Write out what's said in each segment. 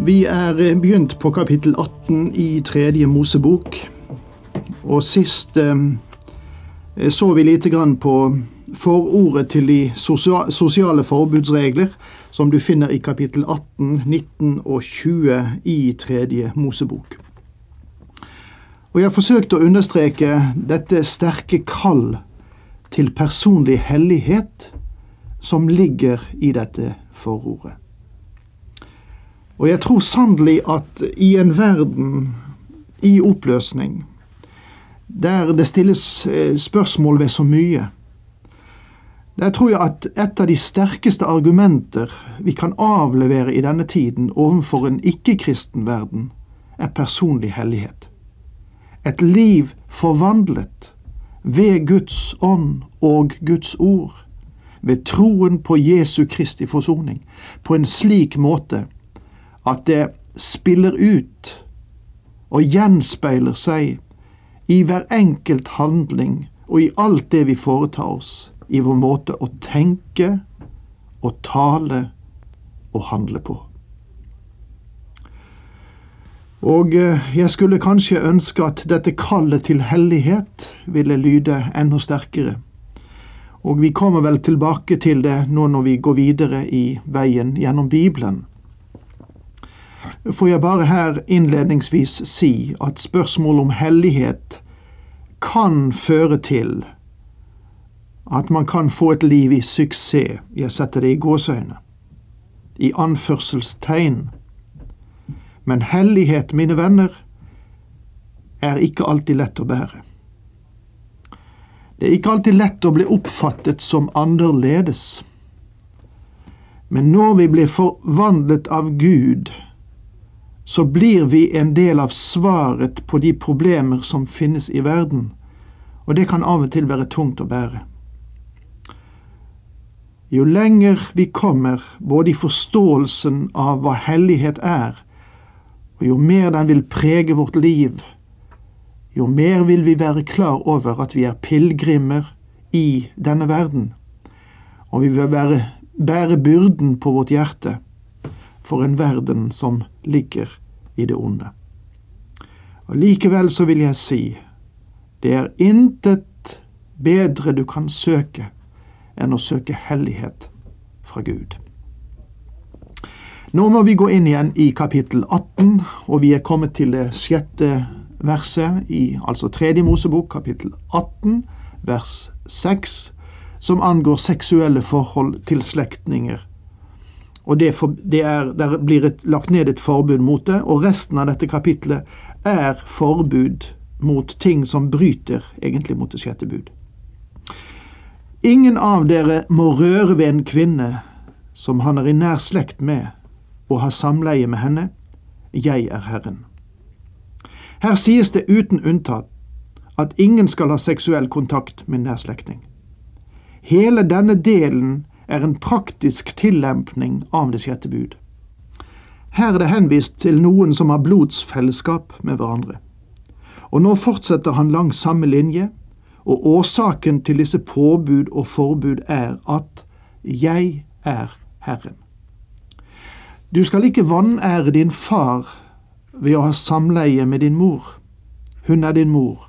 Vi er begynt på kapittel 18 i tredje Mosebok. Og sist eh, så vi lite grann på forordet til de sosiale forbudsregler som du finner i kapittel 18, 19 og 20 i tredje Mosebok. Og jeg har forsøkt å understreke dette sterke kall til personlig hellighet som ligger i dette forordet. Og jeg tror sannelig at i en verden i oppløsning, der det stilles eh, spørsmål ved så mye, der tror jeg at et av de sterkeste argumenter vi kan avlevere i denne tiden overfor en ikke-kristen verden, er personlig hellighet. Et liv forvandlet ved Guds ånd og Guds ord, ved troen på Jesu Kristi forsoning, på en slik måte at det spiller ut og gjenspeiler seg i hver enkelt handling og i alt det vi foretar oss, i vår måte å tenke og tale og handle på. Og eh, jeg skulle kanskje ønske at dette kallet til hellighet ville lyde enda sterkere. Og vi kommer vel tilbake til det nå når vi går videre i veien gjennom Bibelen får jeg bare her innledningsvis si at spørsmålet om hellighet kan føre til at man kan få et liv i suksess, jeg setter det i gåseøyne, i anførselstegn. Men hellighet, mine venner, er ikke alltid lett å bære. Det er ikke alltid lett å bli oppfattet som annerledes. Men når vi blir forvandlet av Gud, så blir vi en del av svaret på de problemer som finnes i verden, og det kan av og til være tungt å bære. Jo lenger vi kommer både i forståelsen av hva hellighet er, og jo mer den vil prege vårt liv, jo mer vil vi være klar over at vi er pilegrimer i denne verden, og vi vil være, bære byrden på vårt hjerte for en verden som ligger i det onde. Og Likevel så vil jeg si, det er intet bedre du kan søke enn å søke hellighet fra Gud. Nå må vi gå inn igjen i kapittel 18, og vi er kommet til det sjette verset i altså tredje Mosebok, kapittel 18, vers 6, som angår seksuelle forhold til slektninger og det, for, det er, Der blir et, lagt ned et forbud mot det, og resten av dette kapitlet er forbud mot ting som bryter egentlig mot det sjette bud. Ingen av dere må røre ved en kvinne som han er i nær slekt med, og ha samleie med henne. Jeg er Herren. Her sies det uten unntatt at ingen skal ha seksuell kontakt med nær slektning. Hele denne delen er en praktisk tillempning av det sjette bud. Her er det henvist til noen som har blodsfellesskap med hverandre. Og nå fortsetter han langs samme linje, og årsaken til disse påbud og forbud er at jeg er Herren. Du skal ikke vanære din far ved å ha samleie med din mor. Hun er din mor.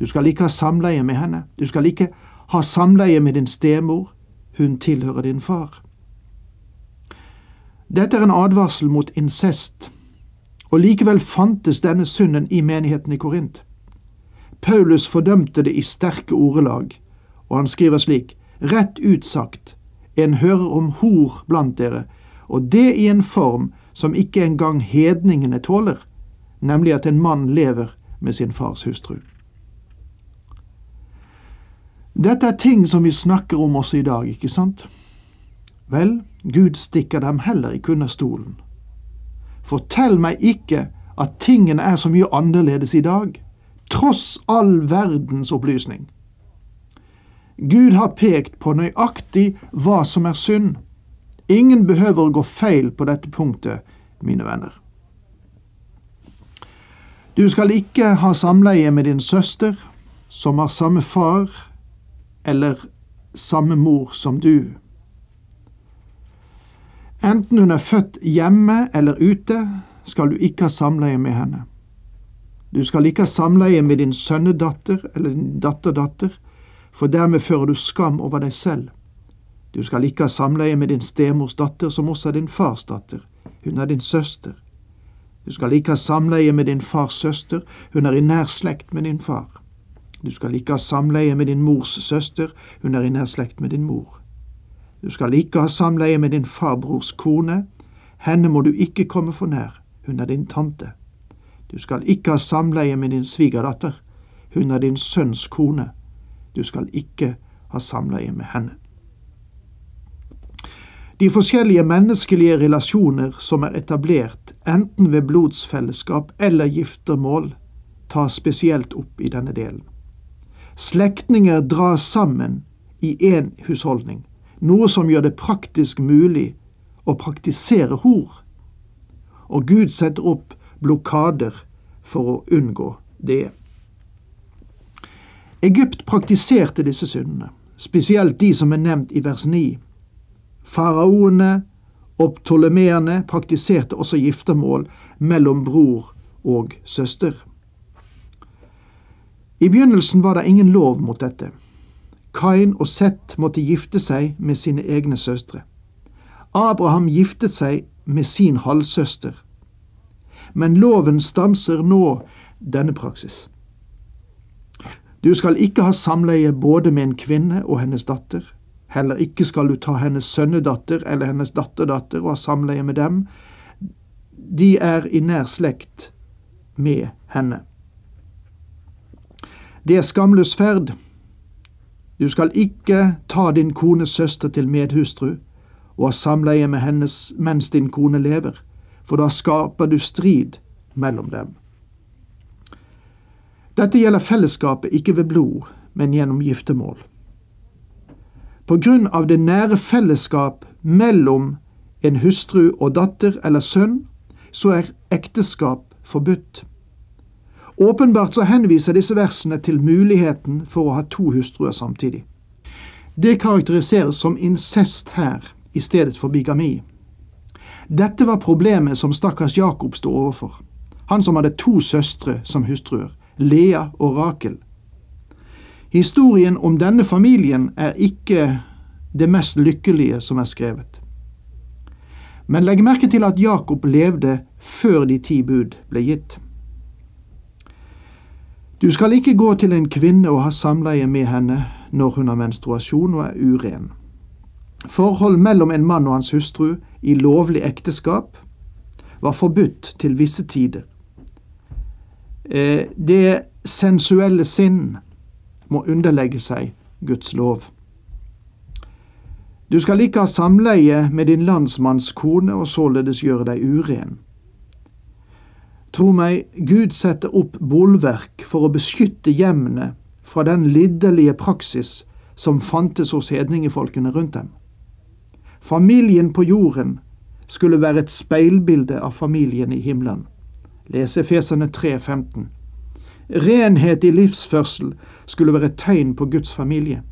Du skal ikke ha samleie med henne. Du skal ikke ha samleie med din stemor hun tilhører din far. Dette er en advarsel mot incest, og likevel fantes denne synden i menigheten i Korint. Paulus fordømte det i sterke ordelag, og han skriver slik, rett utsagt, en hører om hor blant dere, og det i en form som ikke engang hedningene tåler, nemlig at en mann lever med sin fars hustru. Dette er ting som vi snakker om også i dag, ikke sant? Vel, Gud stikker dem heller ikke under stolen. Fortell meg ikke at tingene er så mye annerledes i dag, tross all verdens opplysning. Gud har pekt på nøyaktig hva som er synd. Ingen behøver å gå feil på dette punktet, mine venner. Du skal ikke ha samleie med din søster, som har samme far eller samme mor som du. Enten hun er født hjemme eller ute, skal du ikke ha samleie med henne. Du skal ikke ha samleie med din sønnedatter eller din datterdatter, for dermed fører du skam over deg selv. Du skal ikke ha samleie med din stemors datter, som også er din fars datter. Hun er din søster. Du skal ikke ha samleie med din fars søster, hun er i nær slekt med din far. Du skal ikke ha samleie med din mors søster, hun er i nær slekt med din mor. Du skal ikke ha samleie med din farbrors kone, henne må du ikke komme for nær, hun er din tante. Du skal ikke ha samleie med din svigerdatter, hun er din sønns kone. Du skal ikke ha samleie med henne. De forskjellige menneskelige relasjoner som er etablert enten ved blodsfellesskap eller giftermål, tas spesielt opp i denne delen. Slektninger dras sammen i én husholdning, noe som gjør det praktisk mulig å praktisere hor. Og Gud setter opp blokader for å unngå det. Egypt praktiserte disse syndene, spesielt de som er nevnt i vers 9. Faraoene og ptolemeerne praktiserte også giftermål mellom bror og søster. I begynnelsen var det ingen lov mot dette. Kain og Seth måtte gifte seg med sine egne søstre. Abraham giftet seg med sin halvsøster. Men loven stanser nå denne praksis. Du skal ikke ha samleie både med en kvinne og hennes datter. Heller ikke skal du ta hennes sønnedatter eller hennes datterdatter og ha samleie med dem. De er i nær slekt med henne. Det er skamløs ferd. Du skal ikke ta din kones søster til medhustru og ha samleie med hennes mens din kone lever, for da skaper du strid mellom dem. Dette gjelder fellesskapet ikke ved blod, men gjennom giftermål. På grunn av det nære fellesskap mellom en hustru og datter eller sønn, så er ekteskap forbudt. Åpenbart så henviser disse versene til muligheten for å ha to hustruer samtidig. Det karakteriseres som incest her i stedet for bigami. Dette var problemet som stakkars Jakob sto overfor, han som hadde to søstre som hustruer, Lea og Rakel. Historien om denne familien er ikke det mest lykkelige som er skrevet. Men legg merke til at Jakob levde før de ti bud ble gitt. Du skal ikke gå til en kvinne og ha samleie med henne når hun har menstruasjon og er uren. Forhold mellom en mann og hans hustru i lovlig ekteskap var forbudt til visse tider. Eh, det sensuelle sinn må underlegge seg Guds lov. Du skal ikke ha samleie med din landsmanns kone og således gjøre deg uren. Tro meg, Gud setter opp bolverk for å beskytte hjemmene fra den lidderlige praksis som fantes hos hedningefolkene rundt dem. Familien på jorden skulle være et speilbilde av familien i himmelen. Les Efesene 3,15. Renhet i livsførsel skulle være et tegn på Guds familie.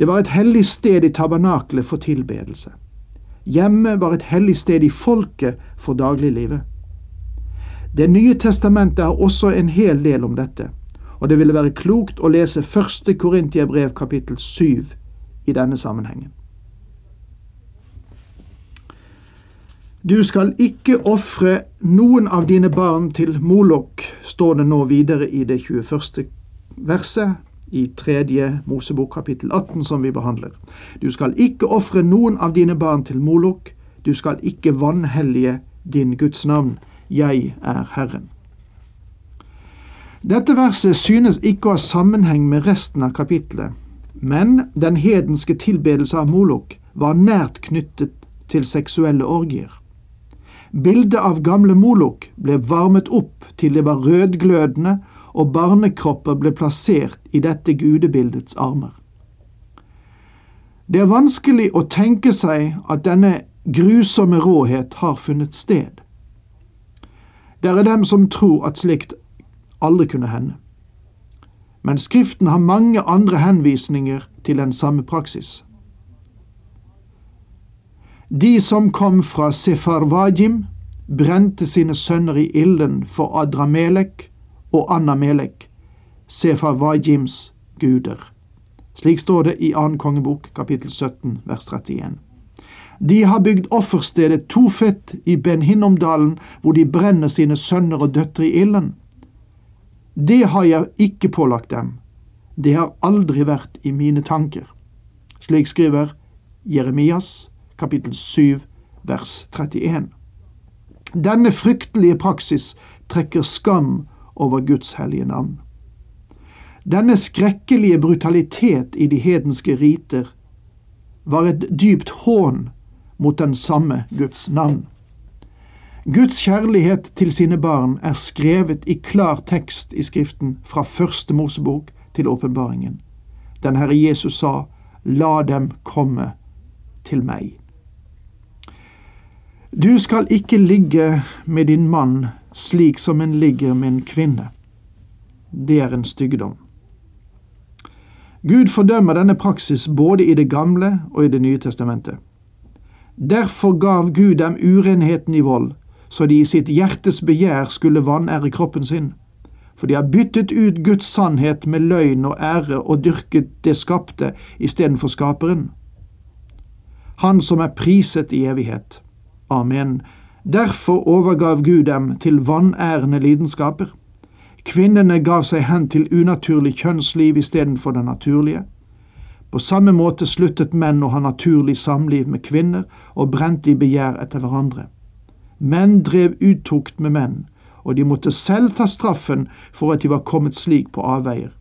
Det var et hellig sted i tabernaklet for tilbedelse. Hjemmet var et hellig sted i folket for dagliglivet. Det nye testamentet har også en hel del om dette, og det ville være klokt å lese første Korintiebrev kapittel syv i denne sammenhengen. Du skal ikke ofre noen av dine barn til Molok, står det nå videre i det 21. verset i tredje Mosebok kapittel 18 som vi behandler. Du skal ikke ofre noen av dine barn til Molok, du skal ikke vanhellige din Guds navn jeg er Herren. Dette verset synes ikke å ha sammenheng med resten av kapittelet, men den hedenske tilbedelse av Molok var nært knyttet til seksuelle orgier. Bildet av gamle Molok ble varmet opp til det var rødglødende, og barnekropper ble plassert i dette gudebildets armer. Det er vanskelig å tenke seg at denne grusomme råhet har funnet sted. Det er dem som tror at slikt aldri kunne hende. Men Skriften har mange andre henvisninger til den samme praksis. De som kom fra Sefarvajim, brente sine sønner i ilden for Adramelek og Annamelek, Sefarvajims guder. Slik står det i 2. kongebok kapittel 17 vers 31. De har bygd offerstedet Tofet i Ben Hinnomdalen, hvor de brenner sine sønner og døtre i ilden. Det har jeg ikke pålagt dem, det har aldri vært i mine tanker. Slik skriver Jeremias kapittel 7 vers 31. Denne fryktelige praksis trekker skam over Guds hellige navn. Denne skrekkelige brutalitet i de hedenske riter var et dypt hån mot den samme Guds navn. Guds kjærlighet til sine barn er skrevet i klar tekst i Skriften fra første Mosebok til åpenbaringen. Den Herre Jesus sa, La dem komme til meg. Du skal ikke ligge med din mann slik som en ligger med en kvinne. Det er en styggedom. Gud fordømmer denne praksis både i Det gamle og i Det nye testamentet. Derfor gav Gud dem urenheten i vold, så de i sitt hjertes begjær skulle vanære kroppen sin. For de har byttet ut Guds sannhet med løgn og ære og dyrket det skapte istedenfor Skaperen. Han som er priset i evighet. Amen. Derfor overgav Gud dem til vanærende lidenskaper. Kvinnene gav seg hen til unaturlig kjønnsliv istedenfor det naturlige. På samme måte sluttet menn å ha naturlig samliv med kvinner og brente i begjær etter hverandre. Menn drev utukt med menn, og de måtte selv ta straffen for at de var kommet slik på avveier.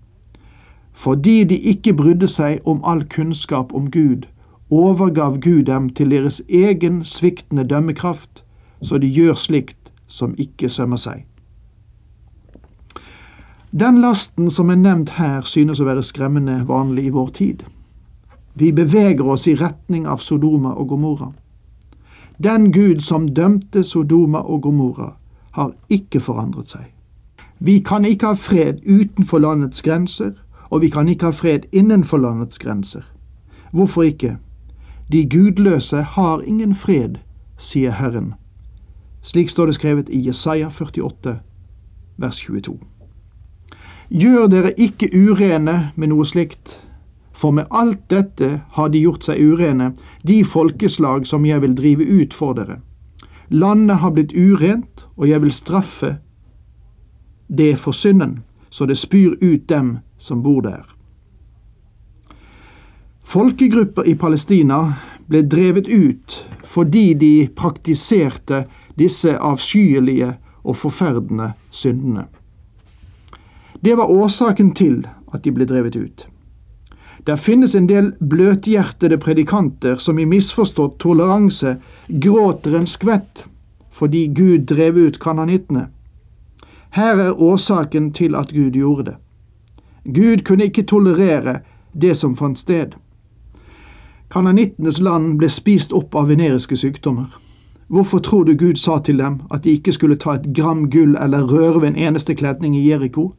Fordi de ikke brydde seg om all kunnskap om Gud, overgav Gud dem til deres egen sviktende dømmekraft, så de gjør slikt som ikke sømmer seg. Den lasten som er nevnt her, synes å være skremmende vanlig i vår tid. Vi beveger oss i retning av Sodoma og Gomorra. Den Gud som dømte Sodoma og Gomorra, har ikke forandret seg. Vi kan ikke ha fred utenfor landets grenser, og vi kan ikke ha fred innenfor landets grenser. Hvorfor ikke? De gudløse har ingen fred, sier Herren. Slik står det skrevet i Jesaja 48, vers 22. Gjør dere ikke urene med noe slikt, for med alt dette har de gjort seg urene, de folkeslag som jeg vil drive ut for dere. Landet har blitt urent, og jeg vil straffe det for synden, så det spyr ut dem som bor der. Folkegrupper i Palestina ble drevet ut fordi de praktiserte disse avskyelige og forferdende syndene. Det var årsaken til at de ble drevet ut. Der finnes en del bløthjertede predikanter som i misforstått toleranse gråter en skvett fordi Gud drev ut kananittene. Her er årsaken til at Gud gjorde det. Gud kunne ikke tolerere det som fant sted. Kananittenes land ble spist opp av veneriske sykdommer. Hvorfor tror du Gud sa til dem at de ikke skulle ta et gram gull eller røre ved en eneste kledning i Jeriko?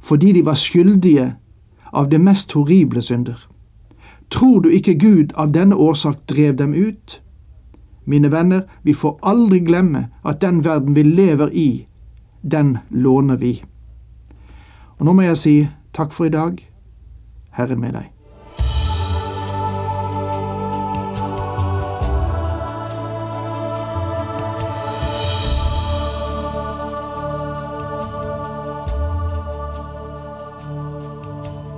Fordi de var skyldige av det mest horrible synder. Tror du ikke Gud av denne årsak drev dem ut? Mine venner, vi får aldri glemme at den verden vi lever i, den låner vi. Og nå må jeg si takk for i dag. Herren med deg.